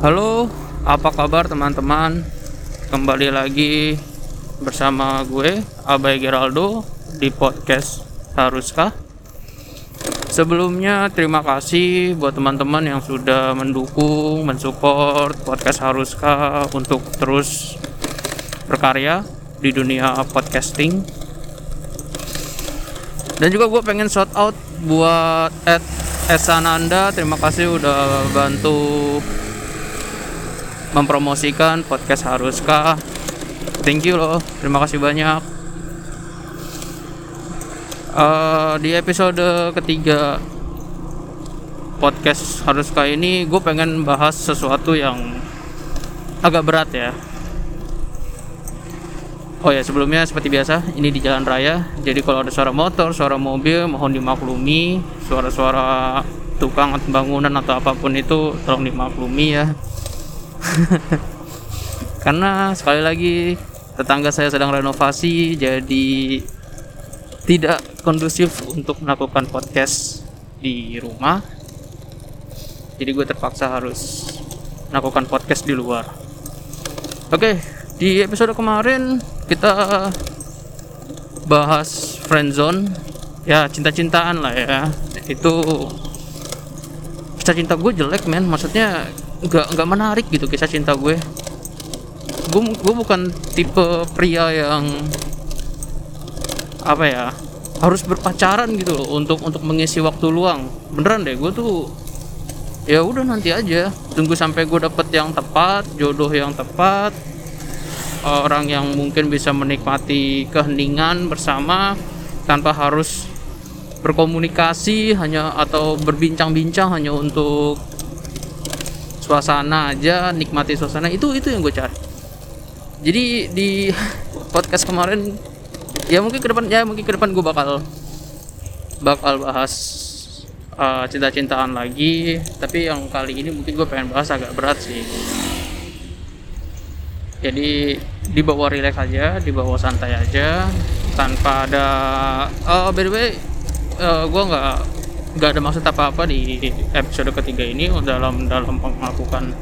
Halo, apa kabar teman-teman? Kembali lagi bersama gue, Abai Geraldo, di podcast Haruskah? Sebelumnya terima kasih buat teman-teman yang sudah mendukung, mensupport podcast Haruskah untuk terus berkarya di dunia podcasting. Dan juga gue pengen shout out buat Ed Esananda, terima kasih udah bantu mempromosikan podcast Haruskah. Thank you loh, terima kasih banyak. Uh, di episode ketiga podcast Haruskah ini gue pengen bahas sesuatu yang agak berat ya. Oh ya sebelumnya seperti biasa ini di jalan raya. Jadi kalau ada suara motor, suara mobil mohon dimaklumi. Suara-suara tukang bangunan atau apa pun itu tolong dimaklumi ya. Karena sekali lagi tetangga saya sedang renovasi jadi tidak kondusif untuk melakukan podcast di rumah. Jadi gue terpaksa harus melakukan podcast di luar. Oke, di episode kemarin kita bahas friendzone ya cinta-cintaan lah ya itu kisah cinta gue jelek men maksudnya nggak nggak menarik gitu kisah cinta gue. Gue gue bukan tipe pria yang apa ya harus berpacaran gitu loh untuk untuk mengisi waktu luang. Beneran deh gue tuh ya udah nanti aja. Tunggu sampai gue dapet yang tepat jodoh yang tepat orang yang mungkin bisa menikmati keheningan bersama tanpa harus berkomunikasi hanya atau berbincang-bincang hanya untuk suasana aja nikmati suasana itu itu yang gue cari. Jadi di podcast kemarin ya mungkin ke depan ya mungkin ke depan gue bakal bakal bahas uh, cinta-cintaan lagi. Tapi yang kali ini mungkin gue pengen bahas agak berat sih. Jadi dibawa relax aja dibawa santai aja tanpa ada uh, by the way uh, gue nggak nggak ada maksud apa-apa di episode ketiga ini dalam dalam melakukan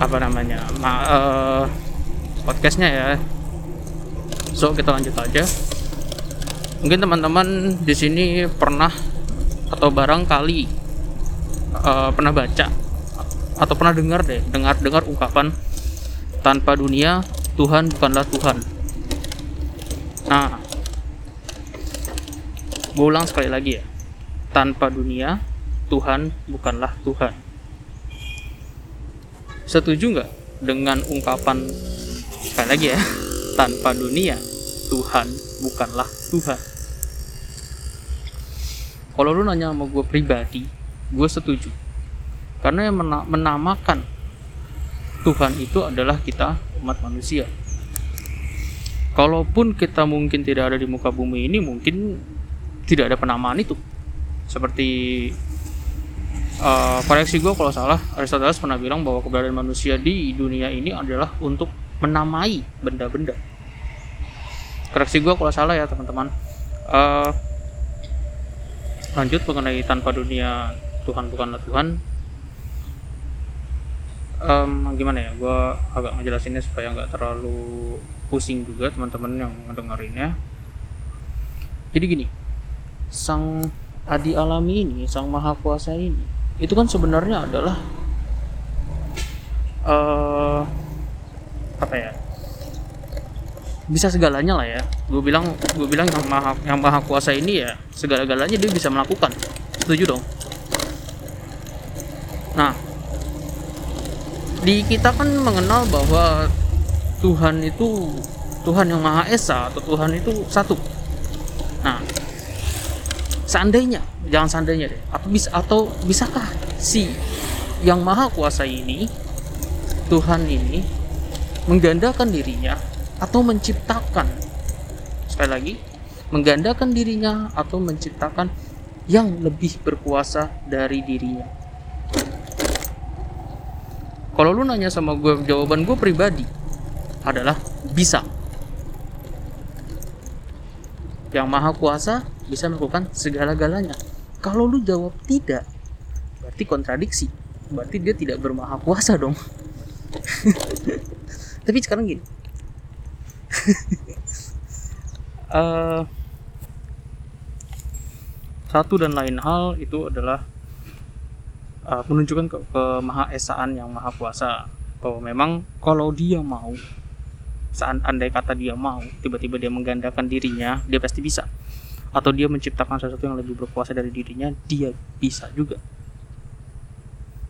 apa namanya ma uh, podcastnya ya. So kita lanjut aja. Mungkin teman-teman di sini pernah atau barangkali uh, pernah baca atau pernah dengar deh dengar dengar ungkapan tanpa dunia Tuhan bukanlah Tuhan. Nah gue ulang sekali lagi ya tanpa dunia Tuhan bukanlah Tuhan. Setuju nggak dengan ungkapan sekali lagi ya tanpa dunia Tuhan bukanlah Tuhan? Kalau lu nanya sama gue pribadi gue setuju. Karena yang menamakan Tuhan itu adalah kita umat manusia. Kalaupun kita mungkin tidak ada di muka bumi ini mungkin tidak ada penamaan itu seperti uh, koreksi gue kalau salah Aristoteles pernah bilang bahwa keberadaan manusia di dunia ini adalah untuk menamai benda-benda. Koreksi gue kalau salah ya teman-teman. Uh, lanjut mengenai tanpa dunia Tuhan bukanlah Tuhan. Um, gimana ya gue agak ngejelasinnya supaya nggak terlalu pusing juga teman-teman yang ngedengerinnya. Jadi gini sang adi alami ini sang maha kuasa ini itu kan sebenarnya adalah uh, apa ya? Bisa segalanya lah ya. Gue bilang gue bilang yang maha yang maha kuasa ini ya segala galanya dia bisa melakukan. Setuju dong? Nah di kita kan mengenal bahwa Tuhan itu Tuhan yang maha esa atau Tuhan itu satu seandainya jangan seandainya deh. Atau bisa atau bisakah si yang maha kuasa ini Tuhan ini menggandakan dirinya atau menciptakan? Sekali lagi menggandakan dirinya atau menciptakan yang lebih berkuasa dari dirinya. Kalau lu nanya sama gue jawaban gue pribadi adalah bisa. Yang maha kuasa bisa melakukan segala-galanya. Kalau lu jawab tidak, berarti kontradiksi. berarti dia tidak bermaha kuasa dong tapi sekarang gini uh, satu dan lain hal itu adalah uh, menunjukkan ke, ke maha esaan yang maha kuasa bahwa memang kalau dia mau saat andai kata dia mau tiba-tiba dia menggandakan dirinya dia pasti bisa atau dia menciptakan sesuatu yang lebih berkuasa dari dirinya dia bisa juga.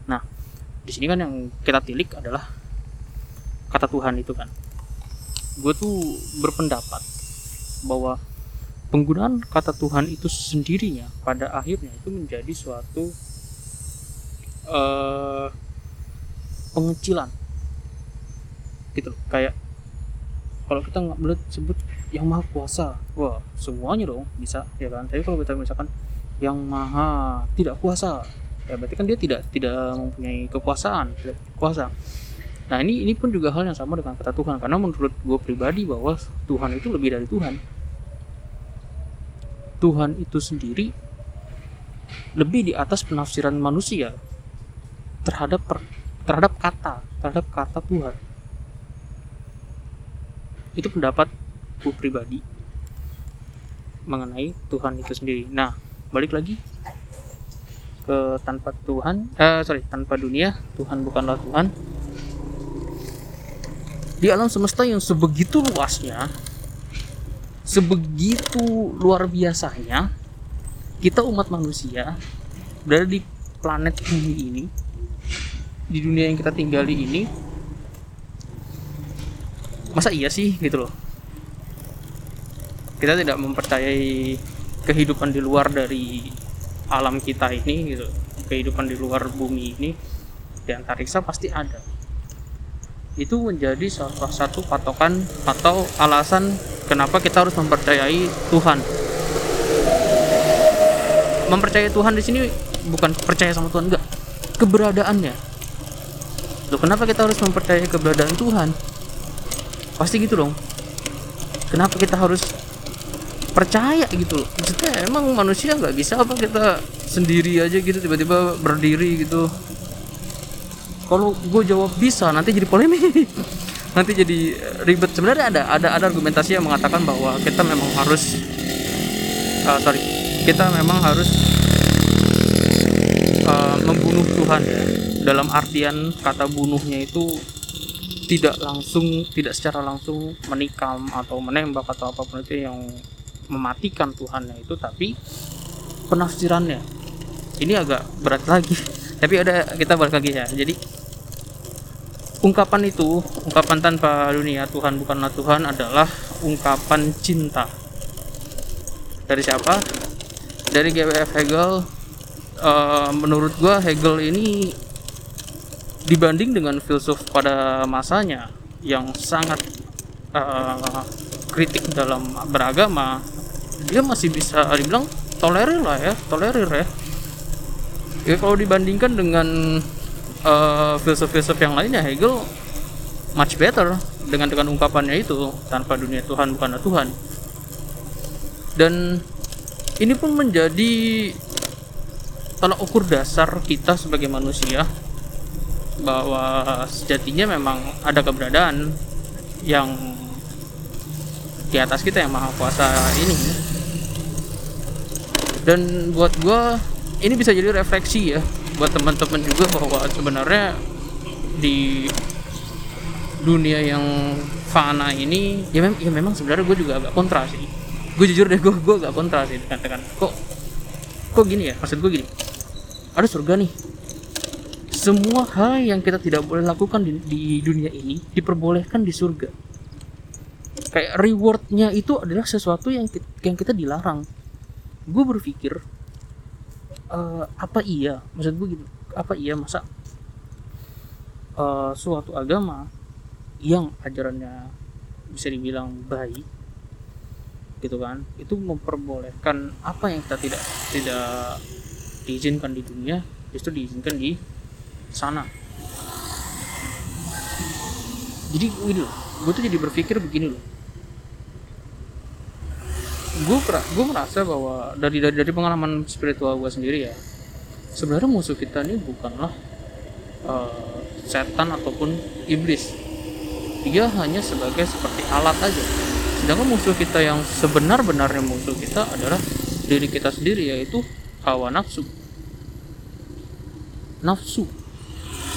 Nah di sini kan yang kita tilik adalah kata Tuhan itu kan. Gue tuh berpendapat bahwa penggunaan kata Tuhan itu sendirinya pada akhirnya itu menjadi suatu uh, pengecilan. Gitu loh kayak kalau kita nggak boleh sebut yang maha kuasa. Wah semuanya dong bisa ya kan? Tapi kalau kita misalkan yang maha tidak kuasa ya berarti kan dia tidak tidak mempunyai kekuasaan tidak kuasa. Nah ini ini pun juga hal yang sama dengan kata Tuhan. Karena menurut gue pribadi bahwa Tuhan itu lebih dari Tuhan. Tuhan itu sendiri lebih di atas penafsiran manusia terhadap per, terhadap kata terhadap kata Tuhan. Itu pendapatku pribadi mengenai Tuhan itu sendiri. Nah balik lagi ke tanpa Tuhan eh, sorry tanpa dunia Tuhan bukanlah Tuhan. Di alam semesta yang sebegitu luasnya sebegitu luar biasanya kita umat manusia berada di planet bumi ini di dunia yang kita tinggali ini masa iya sih gitu loh kita tidak mempercayai kehidupan di luar dari alam kita ini gitu. Kehidupan di luar bumi ini di antariksa pasti ada. Itu menjadi salah satu patokan atau alasan kenapa kita harus mempercayai Tuhan. Mempercayai Tuhan di sini bukan percaya sama Tuhan enggak. Keberadaannya. Loh, kenapa kita harus mempercayai keberadaan Tuhan? Pasti gitu dong. Kenapa kita harus percaya gitu loh. Maksudnya emang manusia nggak bisa apa kita sendiri aja gitu tiba-tiba berdiri gitu. Kalau gue jawab bisa nanti jadi polemik. Nanti jadi ribet. Sebenarnya ada ada ada argumentasi yang mengatakan bahwa kita memang harus uh, sorry kita memang harus uh, membunuh Tuhan. Dalam artian kata bunuhnya itu tidak langsung tidak secara langsung menikam atau menembak atau apa pun itu yang mematikan Tuhannya itu tapi penafsirannya. Ini agak berat lagi tapi ada kita balik lagi ya. Jadi ungkapan itu ungkapan tanpa dunia Tuhan bukanlah Tuhan adalah ungkapan cinta. Dari siapa? Dari GWF Hegel. Uh, menurut gua Hegel ini dibanding dengan filsuf pada masanya yang sangat uh, kritik dalam beragama dia masih bisa dibilang tolerir lah ya tolerir ya. Ya kalau dibandingkan dengan uh, filsuf-filsuf yang lainnya Hegel much better dengan dengan ungkapannya itu tanpa dunia Tuhan bukanlah Tuhan. Dan ini pun menjadi tolak ukur dasar kita sebagai manusia bahwa sejatinya memang ada keberadaan yang di atas kita yang maha kuasa ini dan buat gue ini bisa jadi refleksi ya buat teman-teman juga bahwa sebenarnya di dunia yang fana ini ya, mem ya memang sebenarnya gue juga agak kontra sih. Gue jujur deh gue gue agak kontra sih dikatakan. Kok kok gini ya? Maksud gue gini. Ada surga nih. Semua hal yang kita tidak boleh lakukan di, di dunia ini diperbolehkan di surga. Kayak rewardnya itu adalah sesuatu yang yang kita dilarang gue berpikir uh, apa iya? Maksud gue gitu apa iya masa uh, suatu agama yang ajarannya bisa dibilang baik gitu kan? Itu memperbolehkan apa yang kita tidak tidak diizinkan di dunia justru diizinkan di sana. Jadi loh gue tuh jadi berpikir begini loh gue gue merasa bahwa dari dari dari pengalaman spiritual gue sendiri ya sebenarnya musuh kita ini bukanlah uh, setan ataupun iblis. Dia hanya sebagai seperti alat aja. Sedangkan musuh kita yang sebenar-benarnya musuh kita adalah diri kita sendiri yaitu hawa nafsu. Nafsu.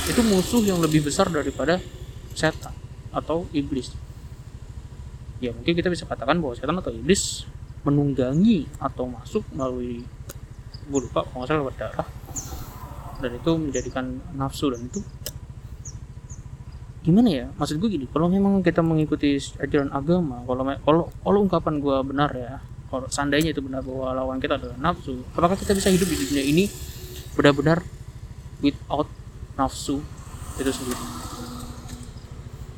Itu musuh yang lebih besar daripada setan atau iblis. Ya mungkin kita bisa katakan bahwa setan atau iblis menunggangi atau masuk melalui gue lupa kalau nggak salah lewat dan itu menjadikan nafsu dan itu gimana ya? Maksud gue gini kalau memang kita mengikuti ajaran agama kalau kalau kalau ungkapan gue benar ya kalau seandainya itu benar bahwa lawan kita adalah nafsu apakah kita bisa hidup di dunia ini benar-benar without nafsu itu sendiri?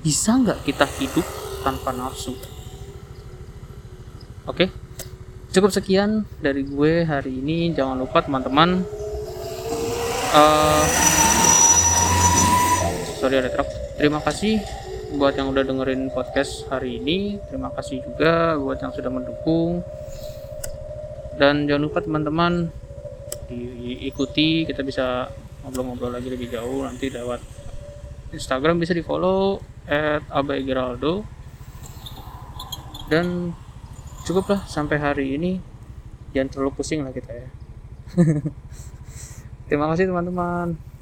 Bisa nggak kita hidup tanpa nafsu? Oke cukup sekian dari gue hari ini. Jangan lupa teman-teman. Uh, sorry ada truk. Terima kasih buat yang udah dengerin podcast hari ini. Terima kasih juga buat yang sudah mendukung. Dan jangan lupa teman-teman diikuti. Kita bisa ngobrol-ngobrol lagi lebih jauh. Nanti lewat Instagram bisa di follow at dan cukuplah sampai hari ini jangan terlalu pusing lah kita ya. Terima kasih teman-teman